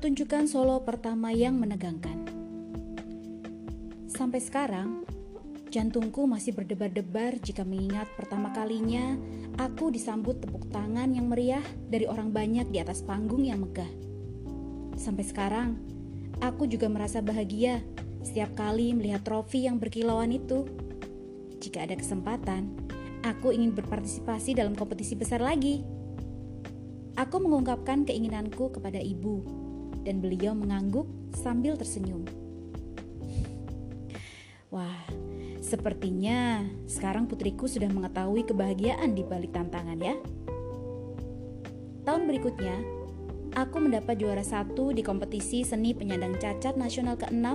pertunjukan solo pertama yang menegangkan. Sampai sekarang, jantungku masih berdebar-debar jika mengingat pertama kalinya aku disambut tepuk tangan yang meriah dari orang banyak di atas panggung yang megah. Sampai sekarang, aku juga merasa bahagia setiap kali melihat trofi yang berkilauan itu. Jika ada kesempatan, aku ingin berpartisipasi dalam kompetisi besar lagi. Aku mengungkapkan keinginanku kepada ibu, dan beliau mengangguk sambil tersenyum. Wah, sepertinya sekarang putriku sudah mengetahui kebahagiaan di balik tantangan ya. Tahun berikutnya, aku mendapat juara satu di kompetisi seni penyandang cacat nasional ke-6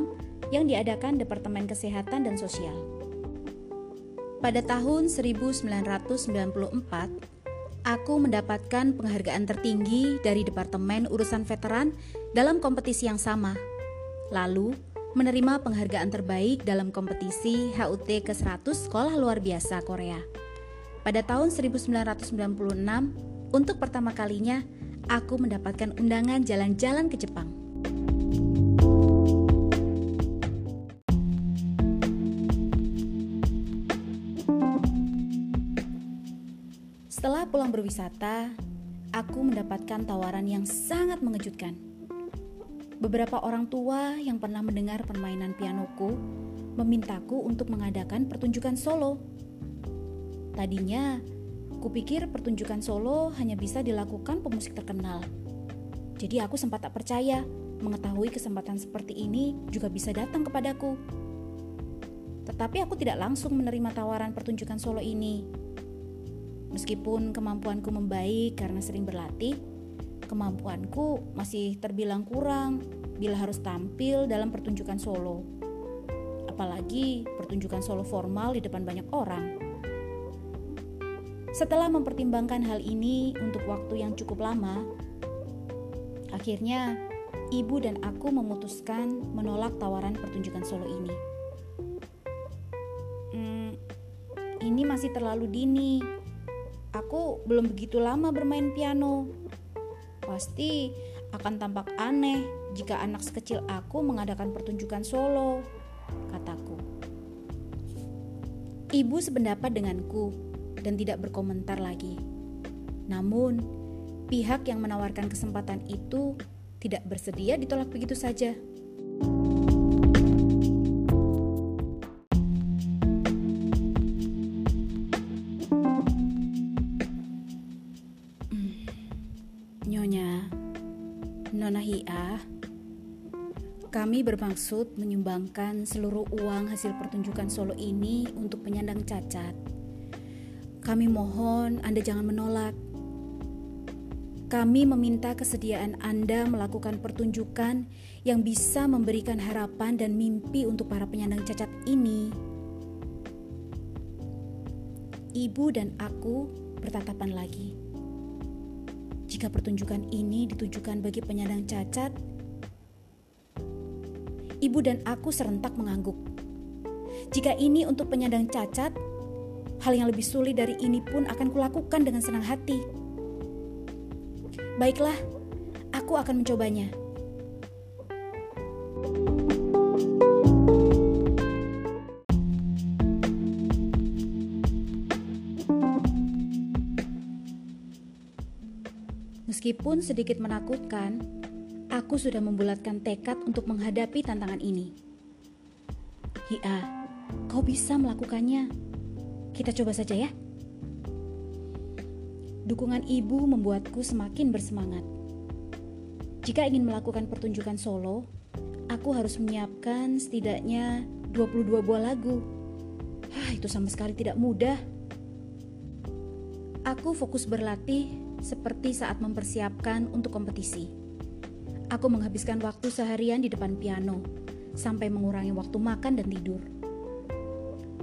yang diadakan Departemen Kesehatan dan Sosial. Pada tahun 1994, aku mendapatkan penghargaan tertinggi dari Departemen Urusan Veteran dalam kompetisi yang sama. Lalu, menerima penghargaan terbaik dalam kompetisi HUT ke-100 Sekolah Luar Biasa Korea. Pada tahun 1996, untuk pertama kalinya, aku mendapatkan undangan jalan-jalan ke Jepang. Setelah pulang berwisata, aku mendapatkan tawaran yang sangat mengejutkan Beberapa orang tua yang pernah mendengar permainan pianoku memintaku untuk mengadakan pertunjukan solo. Tadinya, kupikir pertunjukan solo hanya bisa dilakukan pemusik terkenal. Jadi aku sempat tak percaya mengetahui kesempatan seperti ini juga bisa datang kepadaku. Tetapi aku tidak langsung menerima tawaran pertunjukan solo ini. Meskipun kemampuanku membaik karena sering berlatih, kemampuanku masih terbilang kurang bila harus tampil dalam pertunjukan solo. Apalagi pertunjukan solo formal di depan banyak orang. Setelah mempertimbangkan hal ini untuk waktu yang cukup lama, akhirnya ibu dan aku memutuskan menolak tawaran pertunjukan solo ini. Hmm, ini masih terlalu dini. Aku belum begitu lama bermain piano Pasti akan tampak aneh jika anak sekecil aku mengadakan pertunjukan solo, kataku. Ibu sependapat denganku dan tidak berkomentar lagi. Namun, pihak yang menawarkan kesempatan itu tidak bersedia ditolak begitu saja. Kami bermaksud menyumbangkan seluruh uang hasil pertunjukan solo ini untuk penyandang cacat. Kami mohon Anda jangan menolak. Kami meminta kesediaan Anda melakukan pertunjukan yang bisa memberikan harapan dan mimpi untuk para penyandang cacat ini. Ibu dan aku bertatapan lagi. Jika pertunjukan ini ditujukan bagi penyandang cacat, ibu dan aku serentak mengangguk. Jika ini untuk penyandang cacat, hal yang lebih sulit dari ini pun akan kulakukan dengan senang hati. Baiklah, aku akan mencobanya. Meskipun sedikit menakutkan, aku sudah membulatkan tekad untuk menghadapi tantangan ini. Hia, kau bisa melakukannya. Kita coba saja ya. Dukungan ibu membuatku semakin bersemangat. Jika ingin melakukan pertunjukan solo, aku harus menyiapkan setidaknya 22 buah lagu. Hah, itu sama sekali tidak mudah. Aku fokus berlatih seperti saat mempersiapkan untuk kompetisi. Aku menghabiskan waktu seharian di depan piano, sampai mengurangi waktu makan dan tidur.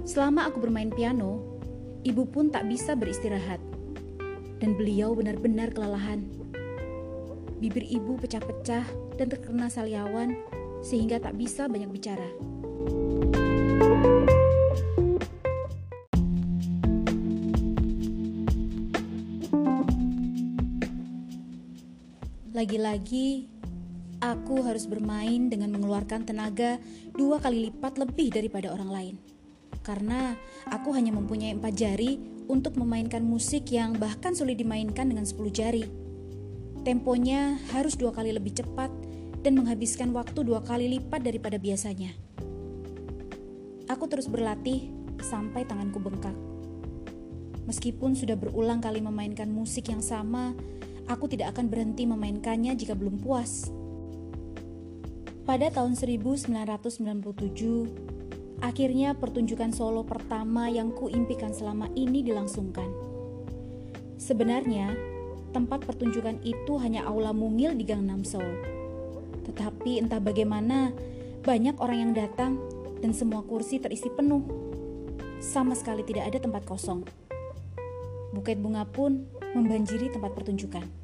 Selama aku bermain piano, ibu pun tak bisa beristirahat, dan beliau benar-benar kelelahan. Bibir ibu pecah-pecah dan terkena saliawan, sehingga tak bisa banyak bicara. Lagi-lagi, aku harus bermain dengan mengeluarkan tenaga dua kali lipat lebih daripada orang lain. Karena aku hanya mempunyai empat jari untuk memainkan musik yang bahkan sulit dimainkan dengan sepuluh jari. Temponya harus dua kali lebih cepat dan menghabiskan waktu dua kali lipat daripada biasanya. Aku terus berlatih sampai tanganku bengkak. Meskipun sudah berulang kali memainkan musik yang sama, aku tidak akan berhenti memainkannya jika belum puas. Pada tahun 1997, akhirnya pertunjukan solo pertama yang kuimpikan selama ini dilangsungkan. Sebenarnya, tempat pertunjukan itu hanya aula mungil di Gangnam Seoul. Tetapi entah bagaimana, banyak orang yang datang dan semua kursi terisi penuh. Sama sekali tidak ada tempat kosong. Buket bunga pun membanjiri tempat pertunjukan.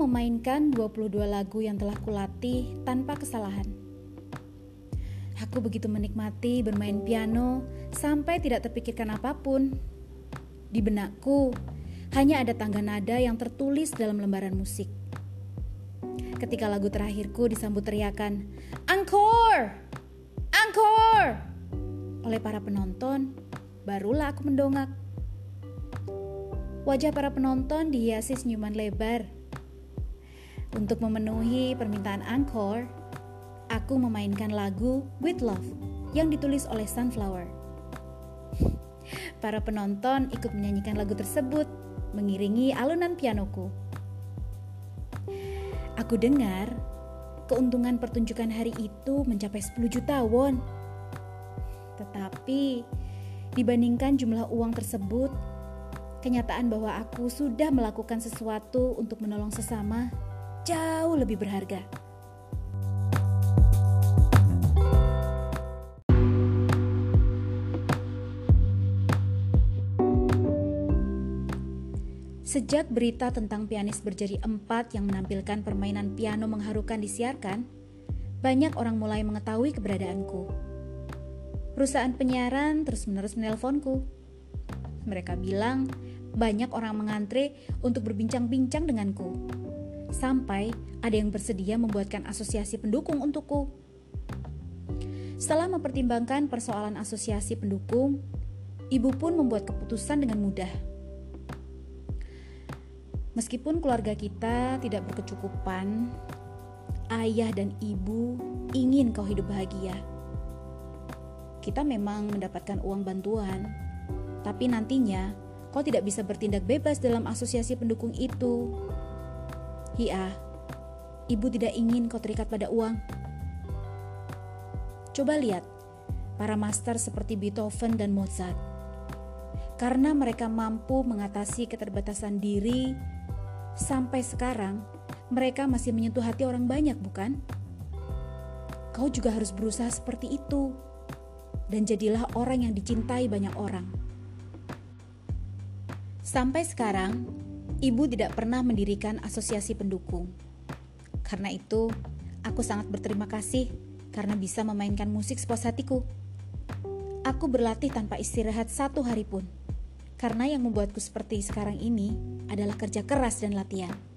Memainkan 22 lagu yang telah kulatih tanpa kesalahan. Aku begitu menikmati bermain piano sampai tidak terpikirkan apa pun. Di benakku, hanya ada tangga nada yang tertulis dalam lembaran musik. Ketika lagu terakhirku disambut teriakan, Encore! Encore! Oleh para penonton, barulah aku mendongak. Wajah para penonton dihiasi senyuman lebar untuk memenuhi permintaan Angkor, aku memainkan lagu With Love yang ditulis oleh Sunflower. Para penonton ikut menyanyikan lagu tersebut, mengiringi alunan pianoku. Aku dengar keuntungan pertunjukan hari itu mencapai 10 juta won. Tetapi dibandingkan jumlah uang tersebut, kenyataan bahwa aku sudah melakukan sesuatu untuk menolong sesama jauh lebih berharga. Sejak berita tentang pianis berjari empat yang menampilkan permainan piano mengharukan disiarkan, banyak orang mulai mengetahui keberadaanku. Perusahaan penyiaran terus-menerus menelponku. Mereka bilang banyak orang mengantre untuk berbincang-bincang denganku sampai ada yang bersedia membuatkan asosiasi pendukung untukku. Setelah mempertimbangkan persoalan asosiasi pendukung, ibu pun membuat keputusan dengan mudah. Meskipun keluarga kita tidak berkecukupan, ayah dan ibu ingin kau hidup bahagia. Kita memang mendapatkan uang bantuan, tapi nantinya kau tidak bisa bertindak bebas dalam asosiasi pendukung itu Hia, ibu tidak ingin kau terikat pada uang. Coba lihat, para master seperti Beethoven dan Mozart. Karena mereka mampu mengatasi keterbatasan diri, sampai sekarang mereka masih menyentuh hati orang banyak, bukan? Kau juga harus berusaha seperti itu, dan jadilah orang yang dicintai banyak orang. Sampai sekarang, ibu tidak pernah mendirikan asosiasi pendukung. Karena itu, aku sangat berterima kasih karena bisa memainkan musik sepuas hatiku. Aku berlatih tanpa istirahat satu hari pun, karena yang membuatku seperti sekarang ini adalah kerja keras dan latihan.